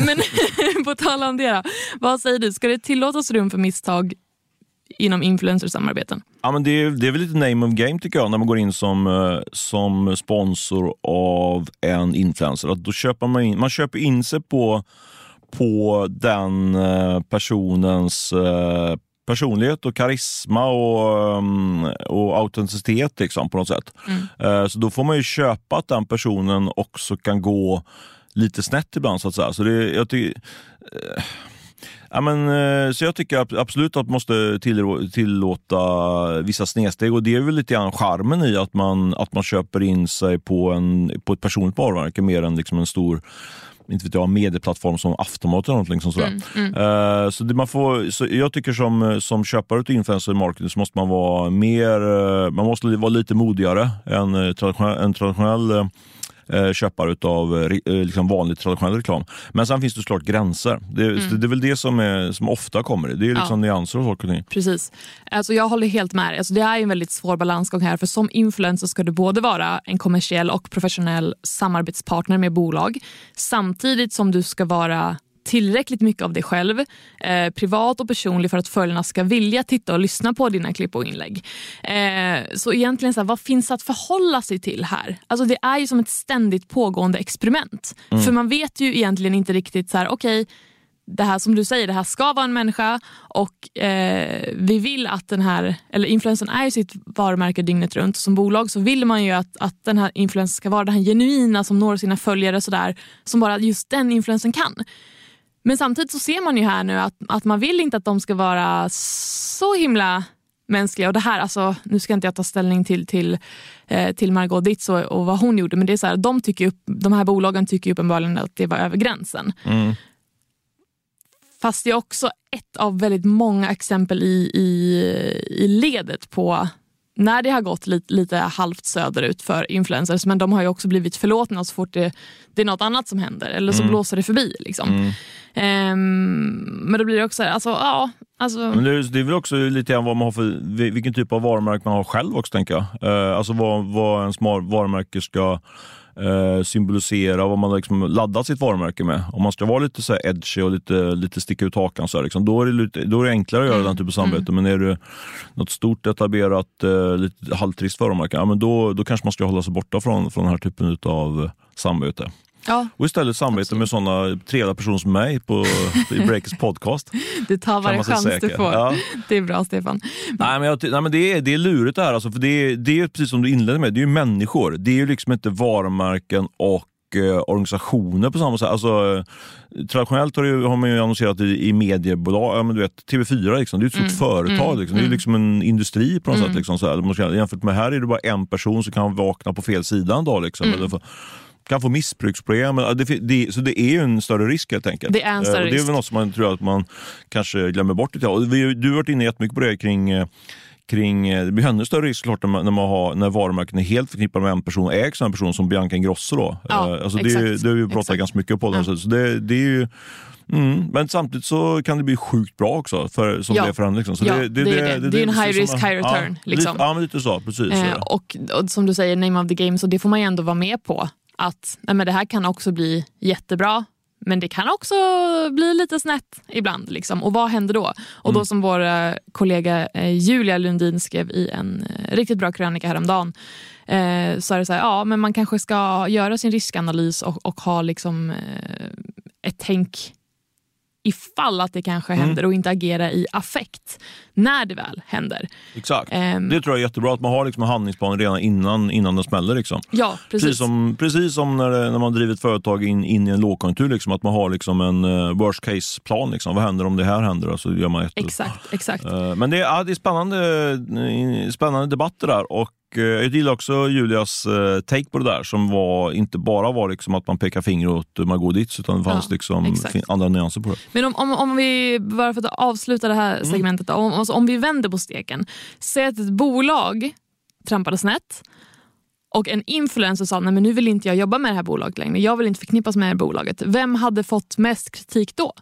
S2: men på tal om det då, vad säger du? Ska det tillåtas rum för misstag inom influencersamarbeten.
S1: Ja, men det, är, det är väl lite name of game tycker jag när man går in som, eh, som sponsor av en influencer. Att då köper man, in, man köper in sig på, på den eh, personens eh, personlighet och karisma och, mm, och autenticitet liksom, på något sätt. Mm. Så då får man ju köpa att den personen också kan gå lite snett ibland. så att säga. Så det, jag tycker, Ja, men, eh, så jag tycker absolut att man måste tillåta vissa snedsteg och det är väl lite grann charmen i att man, att man köper in sig på, en, på ett personligt varumärke mer än liksom en stor inte vet jag, medieplattform som Aftonbladet eller någonting sånt. Mm, mm. Uh, så man får, så jag tycker som, som köpare av influencer marketing så måste man vara mer, uh, man måste vara lite modigare än traditionell, en traditionell eh, köpare av eh, eh, liksom vanlig traditionell reklam. Men sen finns det såklart gränser. Det, mm. det är väl det som, är, som ofta kommer. Det är liksom ja. nyanser och saker och ting.
S2: Precis. Alltså jag håller helt med. Alltså det är en väldigt svår balansgång här. För Som influencer ska du både vara en kommersiell och professionell samarbetspartner med bolag samtidigt som du ska vara tillräckligt mycket av dig själv, eh, privat och personlig för att följarna ska vilja titta och lyssna på dina klipp och inlägg. Eh, så egentligen, så här, vad finns att förhålla sig till här? Alltså Det är ju som ett ständigt pågående experiment. Mm. För man vet ju egentligen inte riktigt, så här, okej, okay, det här som du säger, det här ska vara en människa och eh, vi vill att den här, eller influensen är ju sitt varumärke dygnet runt. Som bolag så vill man ju att, att den här influensen ska vara den här genuina som når sina följare sådär, som bara just den influensen kan. Men samtidigt så ser man ju här nu att, att man vill inte att de ska vara så himla mänskliga. Och det här, alltså, nu ska inte jag ta ställning till, till, eh, till Margot Ditz och, och, vad hon gjorde, men det är så här, de, tycker upp, de här bolagen tycker uppenbarligen att det var över gränsen. Mm. Fast det är också ett av väldigt många exempel i, i, i ledet på när det har gått lite, lite halvt söderut för influencers men de har ju också blivit förlåtna så fort det, det är något annat som händer eller så mm. blåser det förbi. Liksom. Mm. Um, men då blir det också, alltså, ja. Alltså...
S1: Men det, är, det är väl också lite grann vad man har för, vilken typ av varumärke man har själv också tänker jag. Uh, alltså vad, vad ens varumärke ska eh, symbolisera vad man liksom laddat sitt varumärke med. Om man ska vara lite så edgy och lite, lite sticka ut hakan så här, liksom, då, är det lite, då är det enklare att göra mm. den typen av samarbete. Mm. Men är det något stort etablerat, eh, lite halvtrist varumärke, ja, men då, då kanske man ska hålla sig borta från, från den här typen av samarbete.
S2: Ja,
S1: och istället samarbeta med sådana trevliga personer som mig på, i Breakers podcast.
S2: Du tar varje chans säker. du får. Ja. Det är bra Stefan.
S1: Nej, men, jag, nej, men det, är, det är lurigt det här. Alltså, för det, är, det är precis som du inledde med, det är ju människor. Det är ju liksom inte varumärken och eh, organisationer på samma sätt. Alltså, traditionellt har, det, har man ju annonserat i, i mediebolag, ja, men du vet, TV4 liksom, det är ett stort mm. företag. Mm. Liksom. Det är mm. liksom en industri på något mm. sätt. Liksom, så här. Jämfört med här är det bara en person som kan vakna på fel sida en dag. Liksom, mm. eller kan få missbruksproblem. Det, det, så det är ju en större risk helt enkelt.
S2: Det är en större
S1: eh, och Det
S2: är
S1: väl något som man tror att man kanske glömmer bort lite. Och vi, du har varit inne jättemycket på det kring eh, kring, eh, det blir ännu större risk klart när, man, när, man har, när varumärken är helt förknippade med en person, ägs av en person som Bianca Ingrosso. Då.
S2: Ja,
S1: alltså det, det har vi pratat exakt. ganska mycket på. Ja. Så det, det är ju, Mm, men samtidigt så kan det bli sjukt bra också för, som ja. det är för henne. Liksom. Så
S2: ja, det, det, det, är det. Det, är en high risk, high return.
S1: Ja, liksom. lite, ja, men lite så. Precis.
S2: Eh, och, och, som du säger, name of the game, så det får man ju ändå vara med på att nej men det här kan också bli jättebra men det kan också bli lite snett ibland. Liksom. Och vad händer då? Och mm. då som vår kollega eh, Julia Lundin skrev i en eh, riktigt bra krönika häromdagen eh, så är det så här, ja men man kanske ska göra sin riskanalys och, och ha liksom, eh, ett tänk ifall att det kanske mm. händer och inte agera i affekt när det väl händer.
S1: Exakt. Um, det tror jag är jättebra, att man har liksom en handlingsplan redan innan, innan den smäller. Liksom.
S2: Ja, precis.
S1: Precis som, precis som när, det, när man driver ett företag in, in i en lågkonjunktur, liksom, att man har liksom en uh, worst case-plan. Liksom. Vad händer om det här händer? Så gör man ett,
S2: exakt, exakt.
S1: Uh, men det, ja, det är spännande, spännande debatter där. Och Eh, jag gillar också Julias eh, take på det där som var, inte bara var liksom att man pekar finger åt Margot Ditz utan det fanns ja, liksom andra nyanser på det.
S2: Men om, om, om vi, bara för att avsluta det här mm. segmentet, då, om, om vi vänder på steken. Säg att ett bolag trampade snett och en influencer sa nej men nu vill inte jag jobba med det här bolaget längre. Jag vill inte förknippas med det här bolaget. Vem hade fått mest kritik då?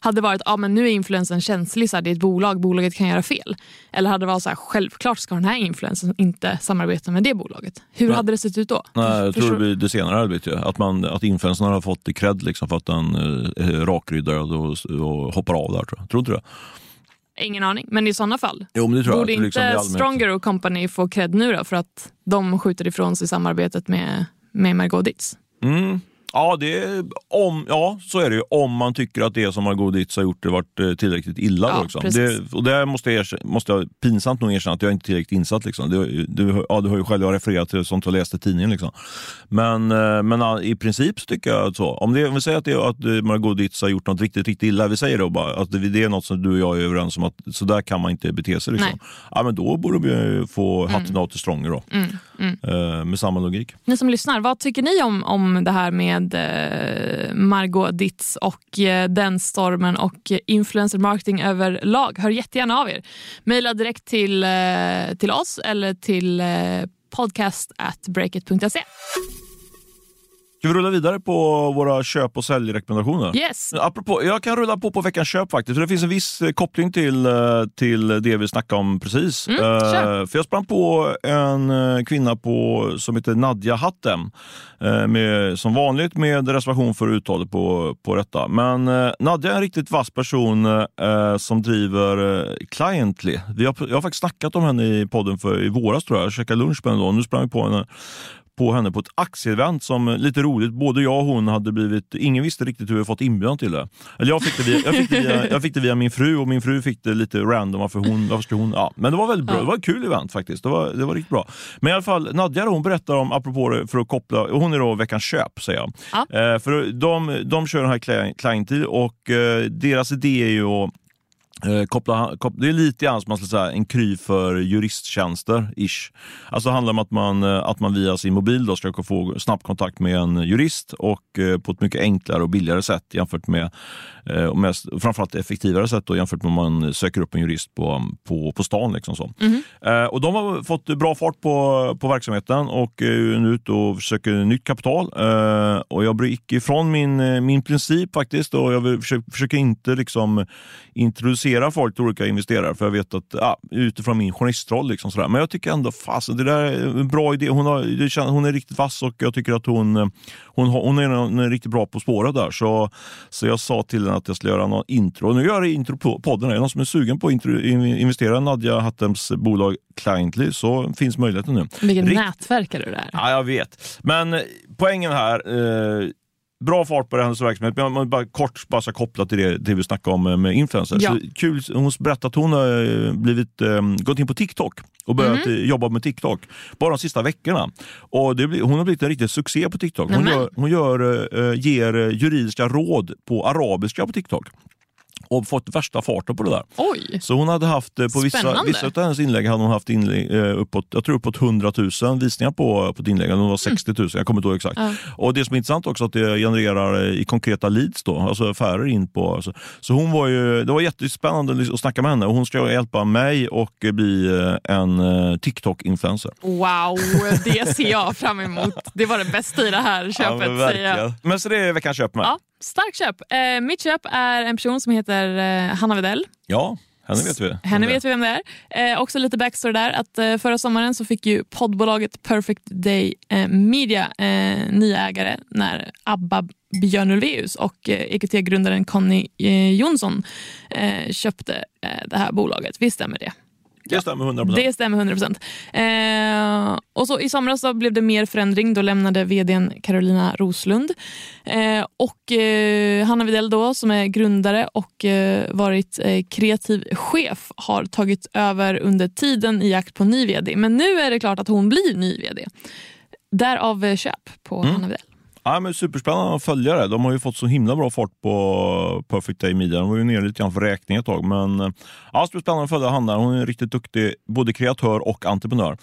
S2: hade varit ja, men nu är influensen känslig, så här, det är ett bolag, bolaget kan göra fel. Eller hade det varit så här, självklart ska den här influensen inte samarbeta med det bolaget. Hur Nej. hade det sett ut då?
S1: Nej, jag tror det blir det senare arbetet. Att, man, att influensen har fått cred liksom för att den är rakryddad och, och hoppar av där. Tror, tror inte du det?
S2: Ingen aning, men i sådana fall.
S1: Jo, men det tror
S2: Borde
S1: jag.
S2: inte
S1: Liksom,
S2: Stronger och Company få cred nu då för att de skjuter ifrån sig samarbetet med, med Margot Ditz?
S1: Mm. Ja, det är, om, ja, så är det ju. Om man tycker att det som Margot Ditz har gjort har varit eh, tillräckligt illa.
S2: Ja,
S1: liksom. det, och det måste jag, måste jag pinsamt nog erkänna att jag inte är tillräckligt insatt. Liksom. Du, du, ja, du har ju själv refererat till sånt du har läst i tidningen. Liksom. Men, eh, men i princip så tycker jag att så. Om, det, om vi säger att, det, att eh, Margot Ditz har gjort något riktigt, riktigt illa. Vi säger då bara att det, det är något som du och jag är överens om att så där kan man inte bete sig. Liksom. Ja, men då borde vi få hatten av till Stronger då.
S2: Mm, mm.
S1: Eh, med samma logik.
S2: Ni som lyssnar, vad tycker ni om, om det här med eh, Margot Ditz och eh, den stormen och influencer marketing överlag? Hör jättegärna av er. Maila direkt till, eh, till oss eller till eh, podcast at breakit.se.
S1: Ska vi rulla vidare på våra köp och säljrekommendationer?
S2: Yes.
S1: Apropå, jag kan rulla på på veckans köp faktiskt, för det finns en viss eh, koppling till, eh, till det vi snackade om precis.
S2: Mm, kör.
S1: för jag sprang på en kvinna på, som heter Nadja Hattem, eh, med, som vanligt med reservation för uttalet på, på detta. Men eh, Nadja är en riktigt vass person som driver Cliently. Vi har, jag har faktiskt snackat om henne i podden för, i våras tror jag. Jag käkade lunch med henne då. Nu sprang vi på henne på henne på ett aktieevent som lite roligt, både jag och hon hade blivit, ingen visste riktigt hur vi fått inbjudan till det. Eller jag fick det via, jag fick det via, jag fick det via min fru och min fru fick det lite random varför hon, varför hon, ja. Men det var väldigt bra, det var ett kul event faktiskt. Det var, det var riktigt bra. Men i alla fall, Nadja hon berättar om, apropå det, för att koppla, hon är då veckans köp säger jag.
S2: Ja.
S1: Eh, för de, de kör den här Clienty och eh, deras idé är ju att Eh, koppla, koppla, det är lite grann som man ska säga, en kry för juristtjänster. Ish. Alltså det handlar om att man, eh, att man via sin mobil då ska få snabb kontakt med en jurist och eh, på ett mycket enklare och billigare sätt jämfört med, eh, och mest, framförallt effektivare sätt då, jämfört med om man söker upp en jurist på, på, på stan. Liksom så. Eh, och de har fått bra fart på, på verksamheten och är nu ute och försöker nytt kapital. Och jag gick ifrån min, min princip faktiskt och jag försöker, försöker inte liksom introducera folk till olika investerare för jag vet att ja, utifrån min journalistroll. Liksom sådär. Men jag tycker ändå fasen, det där är en bra idé. Hon, har, hon är riktigt vass och jag tycker att hon, hon, har, hon, är, hon är riktigt bra på spåret där. Så, så jag sa till henne att jag skulle göra någon intro. Nu gör jag intro på podden. Är det någon som är sugen på att investera i Nadja Hattems bolag Cliently så finns möjligheten nu.
S2: Vilken
S1: Rikt-
S2: nätverkare du är.
S1: Ja, jag vet. Men poängen här, eh, bra fart på hennes verksamhet, men man bara kort bara koppla till det, det vi snackade om eh, med influencers.
S2: Ja.
S1: Kul, hon berättade att hon har eh, blivit, eh, gått in på TikTok och börjat eh, jobba med TikTok bara de sista veckorna. Och det hon har blivit en riktig succé på TikTok. Hon, gör, hon gör, eh, ger juridiska råd på arabiska på TikTok och fått värsta farten på det där.
S2: Oj!
S1: Så hon hade haft, eh, på vissa,
S2: Spännande.
S1: vissa av hennes inlägg hade hon haft inlägg, eh, uppåt, jag tror uppåt 100 000 visningar på, på ett inlägg. Det var 60 000, jag kommer inte ihåg exakt.
S2: Ja.
S1: Och Det som är intressant också att det genererar eh, i konkreta leads, då, alltså affärer in på. Alltså. Så hon var ju, det var jättespännande att snacka med henne och hon ska hjälpa mig och eh, bli eh, en eh, TikTok-influencer.
S2: Wow, det ser jag fram emot. Det var det bästa i det här
S1: Ja,
S2: köpet.
S1: men,
S2: säger jag.
S1: verkligen. men så det är veckans köp med.
S2: Ja, starkt köp. Eh, mitt köp är en person som heter eh, Hanna Widell.
S1: Ja, henne vet vi.
S2: Henne vet vi vem det är. Eh, också lite backstory där. Att, eh, förra sommaren så fick ju poddbolaget Perfect Day eh, Media eh, nya ägare när Abba Björn Ulvaeus och eh, EQT-grundaren Conny eh, Jonsson eh, köpte eh, det här bolaget. Visst stämmer det?
S1: Det stämmer 100
S2: Det stämmer 100 procent. Eh, och så I somras så blev det mer förändring. Då lämnade vdn Carolina Roslund. Eh, och eh, Hanna Widell då, som är grundare och eh, varit eh, kreativ chef har tagit över under tiden i jakt på ny vd. Men nu är det klart att hon blir ny vd. Därav eh, köp på
S1: Mm.
S2: Hanna Widell.
S1: Ja, men superspännande att följa det. De har ju fått så himla bra fart på Perfect Day Media. De var ju nere lite grann för räkning ett tag. Men eh, ja, superspännande att följa Hanna. Hon är en riktigt duktig både kreatör och entreprenör.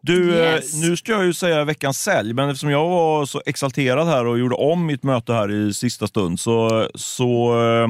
S1: Du,
S2: Yes.
S1: eh, nu ska jag ju säga veckans sälj, men eftersom jag var så exalterad här och gjorde om mitt möte här i sista stund så, så eh,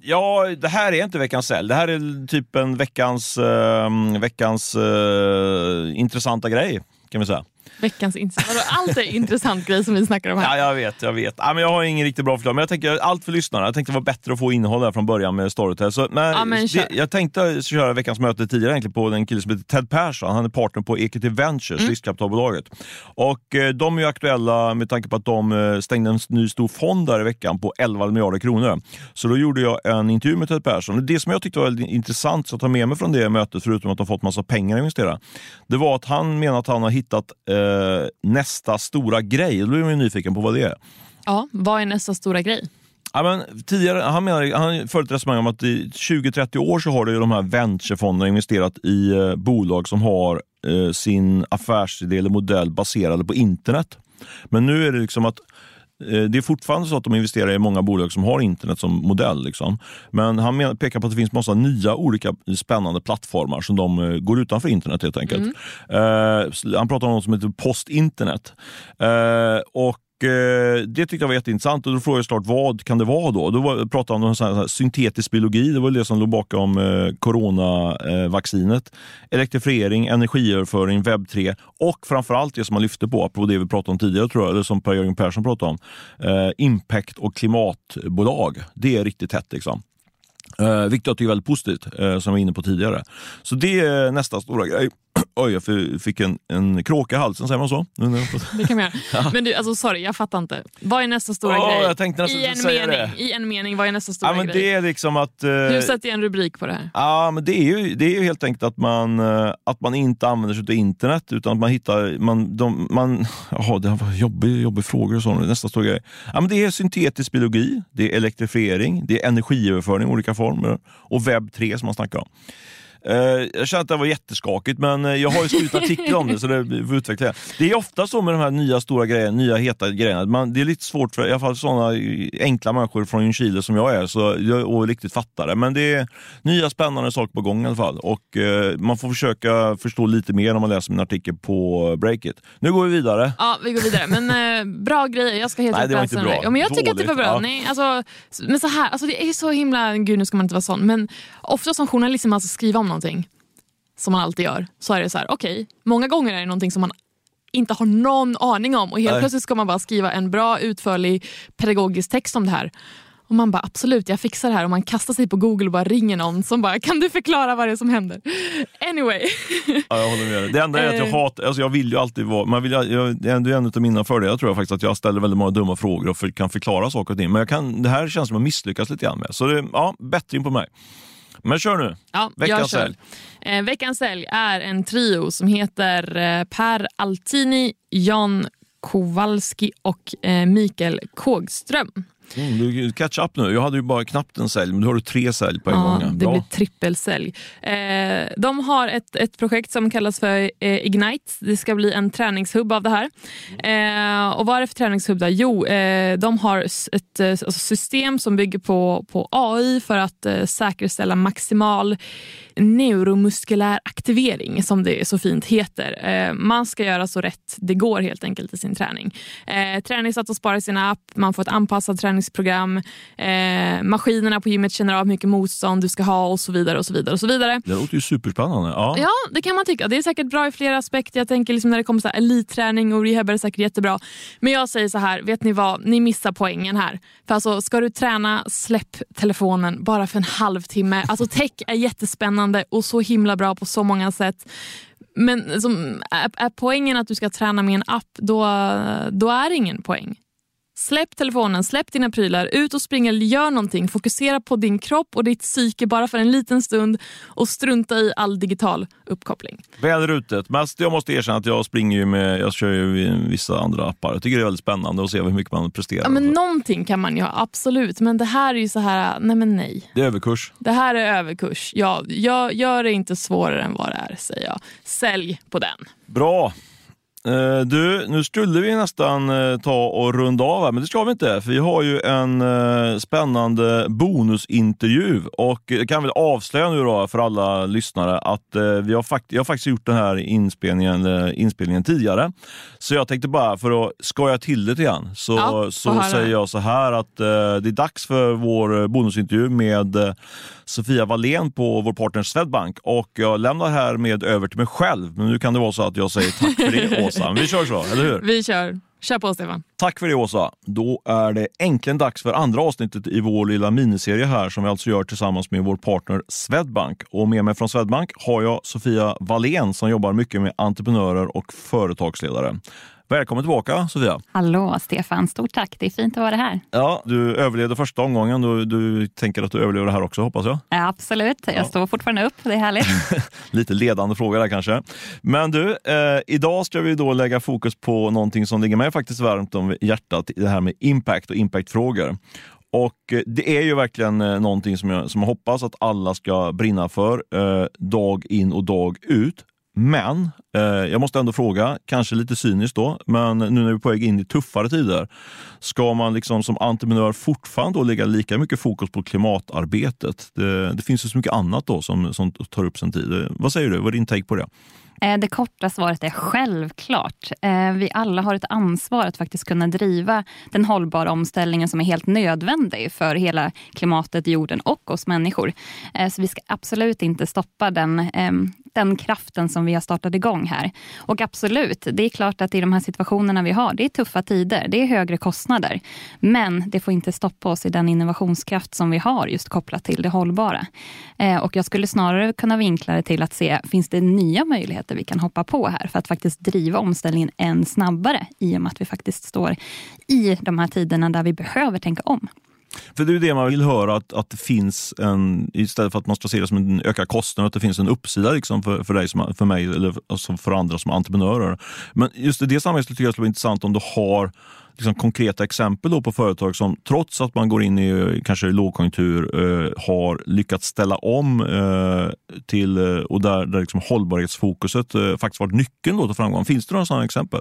S1: ja, det här är inte veckans sälj. Det här är typ en veckans, eh, veckans eh, intressanta grej kan vi säga.
S2: Veckans intressant. Allt är intressant grej som vi snackar om här.
S1: Ja, jag vet. jag vet. Ja, men jag har ingen riktigt bra förklaring, men jag tänker allt för lyssnarna. Jag tänkte det var bättre att få innehåll där från början med Storytel. Så, men
S2: Ja, men
S1: det, jag tänkte köra veckans möte tidigare egentligen på en kille som heter Ted Persson. Han är partner på Equity Ventures,
S2: Mm.
S1: riskkapitalbolaget. Och eh, de är ju aktuella med tanke på att de eh, stängde en ny stor fond där i veckan på 11 miljarder kronor. Så då gjorde jag en intervju med Ted Persson. Det som jag tyckte var väldigt intressant så att ta med mig från det mötet, förutom att de fått massa pengar att investera, det var att han menar att han har hittat eh, nästa stora grej. Då blir man ju nyfiken på vad det är.
S2: Ja, vad är nästa stora grej?
S1: Ja, men tidigare, han, menar, han ett resonemang om att i 20-30 år så har det de här venturefonderna investerat i eh, bolag som har eh, sin affärsidé eller modell baserade på internet. Men nu är det liksom att eh, det är fortfarande så att de investerar i många bolag som har internet som modell. Liksom. Men han pekar på att det finns massa nya olika spännande plattformar som de eh, går utanför internet helt enkelt. Eh, så han pratar om något som heter post-internet. Eh, och eh, Eh, det tyckte jag var jätteintressant och då frågade jag såklart vad kan det vara då? Då pratade han om så här, så här, syntetisk biologi, det var det som låg bakom eh, coronavaccinet. Eh, Elektrifiering, energiöverföring, webb 3 och framförallt det som man lyfte på, på det vi pratade om tidigare, tror jag, eller som Per-Jörgen Persson pratade om, eh, impact och klimatbolag. Det är riktigt hett. Liksom. Eh, vilket jag tycker är väldigt positivt, eh, som jag var inne på tidigare. Så det är nästa stora grej. Oj, jag fick en, en kråka i halsen, säger man så?
S2: Det kan man göra. Men du, alltså sorry, jag fattar inte. Vad är nästa stora
S1: Åh,
S2: grej?
S1: jag tänkte nästan
S2: I en,
S1: säga
S2: mening,
S1: det.
S2: I en mening, vad är nästa stora
S1: Ja, men
S2: grej?
S1: det är liksom att... eh,
S2: Hur sätter jag en rubrik på det här?
S1: Ja, men det är ju, det är ju helt enkelt att man, eh, att man inte använder sig av internet utan att man hittar... Man, de, man, jaha, det var jobbig, jobbig frågor och så. Nästa stora grej. Ja, men det är syntetisk biologi, det är elektrifiering, det är energiöverföring i olika former och webb 3 som man snackar om. Eh, jag känner att det var jätteskakigt, men eh, jag har ju skrivit artiklar om det så det får utveckla det. Det är ofta så med de här nya stora grejerna, nya heta grejerna. Man, det är lite svårt för i alla fall sådana enkla människor från Ljungskile som jag är så jag, och riktigt fattar det. Men det är nya spännande saker på gång i alla fall. Och eh, man får försöka förstå lite mer när man läser min artikel på Breakit. Nu går vi vidare.
S2: Ja, vi går vidare. Men eh, bra grejer. Jag ska helt
S1: Nej,
S2: enkelt
S1: det var inte bra.
S2: Ja, men jag tycker att det var bra.
S1: ja.
S2: Nej, alltså, men så här, alltså, det är så himla... Gud, nu ska man inte vara sån. Men ofta som journalist man ska skriva om någonting, som man alltid gör, så är det så här, okej, många gånger är det någonting som man inte har någon aning om och helt
S1: Nej.
S2: plötsligt ska man bara skriva en bra, utförlig pedagogisk text om det här. Och man bara absolut, jag fixar det här. Och man kastar sig på Google och bara ringer någon som bara kan du förklara vad det är som händer? Anyway.
S1: Ja, jag håller med dig. Det enda är att jag
S2: Eh.
S1: hatar, alltså jag vill ju alltid vara, man vill, jag, det är en av mina fördelar tror jag faktiskt, att jag ställer väldigt många dumma frågor och för, kan förklara saker och ting. Men jag kan, det här känns som att jag misslyckas lite grann med. Så det, ja, bättring på mig. Men kör nu.
S2: Ja,
S1: Veckans sälj.
S2: Eh, veckans sälj är en trio som heter eh, Per Altini, Jan Kowalski och eh, Mikael Kågström.
S1: Mm, du catch up nu. Jag hade ju bara knappt en sälj, men du har du tre sälj på en gång.
S2: Ja,
S1: ja.
S2: det
S1: Bra.
S2: blir trippelsälj. Eh, de har ett, ett projekt som kallas för eh, Ignite. Det ska bli en träningshubb av det här. Eh, och vad är det för träningshubb? Där? Jo, eh, de har ett eh, alltså system som bygger på, på AI för att eh, säkerställa maximal neuromuskulär aktivering som det så fint heter. Eh, man ska göra så rätt det går helt enkelt i sin träning. Eh, träningsdata sparar i sin app, man får ett anpassat träningsprogram, eh, maskinerna på gymmet känner av mycket motstånd du ska ha och så vidare. och så vidare och så vidare.
S1: Det låter ju superspännande. Ja.
S2: Ja, det kan man tycka. Det är säkert bra i flera aspekter. Jag tänker liksom när det kommer till så här elitträning och rehab är det säkert jättebra. Men jag säger så här, vet ni vad? Ni missar poängen här. För alltså, ska du träna, släpp telefonen bara för en halvtimme. Alltså tech är jättespännande och så himla bra på så många sätt. Men som, är, är poängen att du ska träna med en app, då, då är det ingen poäng. Släpp telefonen, släpp dina prylar, ut och spring eller gör någonting. Fokusera på din kropp och ditt psyke bara för en liten stund och strunta i all digital uppkoppling.
S1: Väderrutet. Men alltså, jag måste erkänna att jag springer ju med, jag kör ju vissa andra appar. Jag tycker det är väldigt spännande att se hur mycket man presterar.
S2: Ja, men någonting kan man ju ha, absolut. Men det här är ju så här, nej men nej.
S1: Det är överkurs.
S2: Det här är överkurs. Ja, jag gör det inte svårare än vad det är, säger jag. Sälj på den.
S1: Bra. Eh, Du, nu skulle vi nästan eh, ta och runda av här, men det ska vi inte. För vi har ju en eh, spännande bonusintervju och jag kan väl avslöja nu då för alla lyssnare att vi har fakt- jag har faktiskt gjort den här inspelningen, inspelningen tidigare. Så jag tänkte bara för att skoja till det lite grann så,
S2: Ja,
S1: så säger jag så här att det är dags för vår bonusintervju med Sofia Wallén på vår partner Swedbank och jag lämnar här med över till mig själv. Men nu kan det vara så att jag säger tack för det Åsa. Vi kör så, eller hur?
S2: Vi kör. Kör på Stefan.
S1: Tack för det Åsa. Då är det äntligen dags för andra avsnittet i vår lilla miniserie här som vi alltså gör tillsammans med vår partner Swedbank. Och med mig från Swedbank har jag Sofia Wallén som jobbar mycket med entreprenörer och företagsledare. Välkommen tillbaka Sofia!
S3: Hallå Stefan, stort tack. Det är fint att vara här.
S1: Ja, du överlevde första omgången. Du, du tänker att du överlever det här också hoppas jag?
S3: Ja, absolut, jag ja. står fortfarande upp. Det är härligt.
S1: Lite ledande fråga där kanske. Men du, eh, idag ska vi då lägga fokus på någonting som ligger mig faktiskt varmt om hjärtat. Det här med impact och impactfrågor. Och eh, det är ju verkligen eh, någonting som jag, som jag hoppas att alla ska brinna för eh, dag in och dag ut. Men eh, jag måste ändå fråga, kanske lite cyniskt då, men nu när vi är på väg in i tuffare tider, ska man liksom som entreprenör fortfarande då lägga lika mycket fokus på klimatarbetet? Det, det finns ju så mycket annat då som, som tar upp sin tid. Vad säger du? Vad är din take på det?
S3: Eh, det korta svaret är självklart. Eh, vi alla har ett ansvar att faktiskt kunna driva den hållbara omställningen som är helt nödvändig för hela klimatet, jorden och oss människor. Eh, så vi ska absolut inte stoppa den, ehm, den kraften som vi har startat igång här. Och absolut, det är klart att i de här situationerna vi har, det är tuffa tider, det är högre kostnader. Men det får inte stoppa oss i den innovationskraft som vi har just kopplat till det hållbara. Eh, och jag skulle snarare kunna vinkla det till att se, finns det nya möjligheter möjligheter vi kan hoppa på här för att faktiskt driva omställningen än snabbare i och med att vi faktiskt står i de här tiderna där vi behöver tänka om.
S1: För det är ju det man vill höra, att, att det finns en, istället för att man ska se det som en ökad kostnad, att det finns en uppsida liksom för, för dig, som, för mig eller alltså för andra som entreprenörer. Men just i det sammanhanget tycker jag det skulle vara intressant om du har liksom konkreta exempel då på företag som trots att man går in i kanske lågkonjunktur eh, har lyckats ställa om eh, till eh, och där, där liksom hållbarhetsfokuset eh, faktiskt varit nyckeln då till framgång. Finns det några sådana exempel?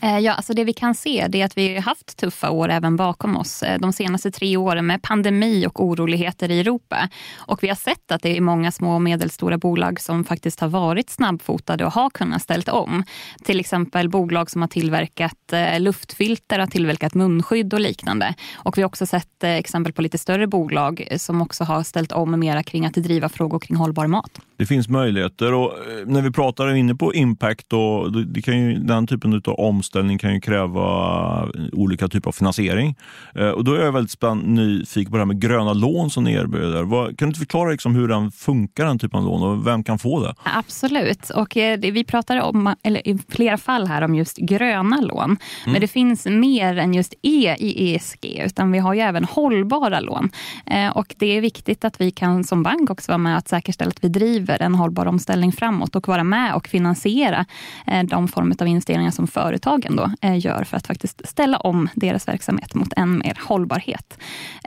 S3: Eh, ja, alltså det vi kan se är att vi har haft tuffa år även bakom oss. Eh, de senaste tre åren med pandemi och oroligheter i Europa. Och vi har sett att det är många små och medelstora bolag som faktiskt har varit snabbfotade och har kunnat ställt om. Till exempel bolag som har tillverkat eh, luftfilter tillverkat munskydd och liknande. Och vi har också sett eh, exempel på lite större bolag som också har ställt om mera kring att driva frågor kring hållbar mat.
S1: Det finns möjligheter och eh, när vi pratar inne på impact och det kan ju, den typen av omställning kan ju kräva olika typer av finansiering. Eh, och då är jag väldigt spänd, nyfiken på det här med gröna lån som ni erbjuder. Kan du förklara liksom hur den funkar, den typen av lån och vem kan få det?
S3: Absolut, och vi pratar om, eller i flera fall här om just gröna lån. Mm. Men det finns mer mer än just E i ESG, utan vi har ju även hållbara lån. Eh, och det är viktigt att vi kan som bank också vara med att säkerställa att vi driver en hållbar omställning framåt och vara med och finansiera eh, de former av investeringar som företagen då eh, gör för att faktiskt ställa om deras verksamhet mot än mer hållbarhet.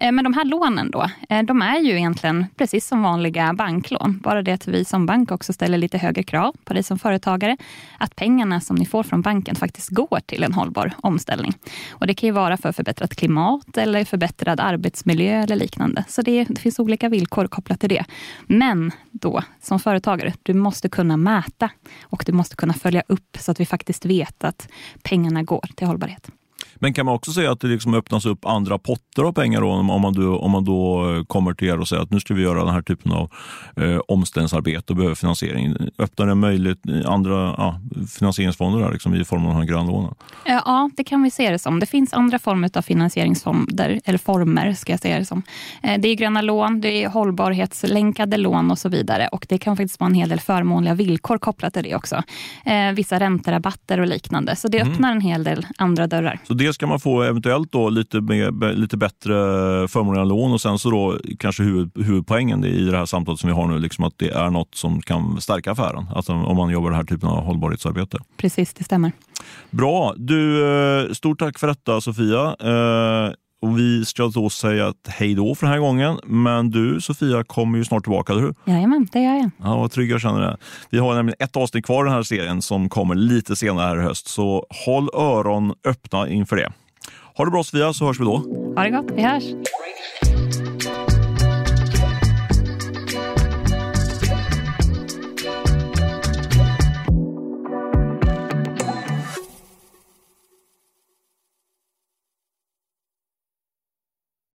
S3: Men de här lånen då, de är ju egentligen precis som vanliga banklån. Bara det att vi som bank också ställer lite högre krav på dig som företagare. Att pengarna som ni får från banken faktiskt går till en hållbar omställning. Och det kan ju vara för förbättrat klimat eller förbättrad arbetsmiljö eller liknande. Så det, det finns olika villkor kopplat till det. Men då, som företagare, du måste kunna mäta och du måste kunna följa upp så att vi faktiskt vet att pengarna går till hållbarhet.
S1: Men kan man också säga att det liksom öppnas upp andra potter av pengar då, om, man då, om man då kommer till er och säger att nu ska vi göra den här typen av eh, omställningsarbete och behöver finansiering. Öppnar det möjligt andra ja, finansieringsfonder där, liksom, i form av de här grönlånen?
S3: Ja, det kan vi se det som. Det finns andra former av finansieringsfonder, eller former ska jag säga det som. Eh, det är gröna lån, det är hållbarhetslänkade lån och så vidare. Och det kan faktiskt vara en hel del förmånliga villkor kopplat till det också. Eh, vissa ränterabatter och liknande. Så det mm. öppnar en hel del andra dörrar.
S1: Så dels ska man få eventuellt då lite, med, lite bättre förmånliga lån och sen så då kanske huvud, huvudpoängen i det här samtalet som vi har nu, liksom att det är något som kan stärka affären. Alltså om man jobbar den här typen av hållbarhetsarbete.
S3: Precis, det stämmer.
S1: Bra. Du, eh, stort tack för detta Sofia. Och vi ska då säga hej då för den här gången. Men du Sofia kommer ju snart tillbaka, eller hur?
S3: Jajamän, det gör jag.
S1: Ja, vad trygg jag känner det. Vi har nämligen ett avsnitt kvar i den här serien som kommer lite senare här i höst. Så håll öron öppna inför det. Ha det bra Sofia, så hörs vi då.
S3: Ha det gott, vi hörs.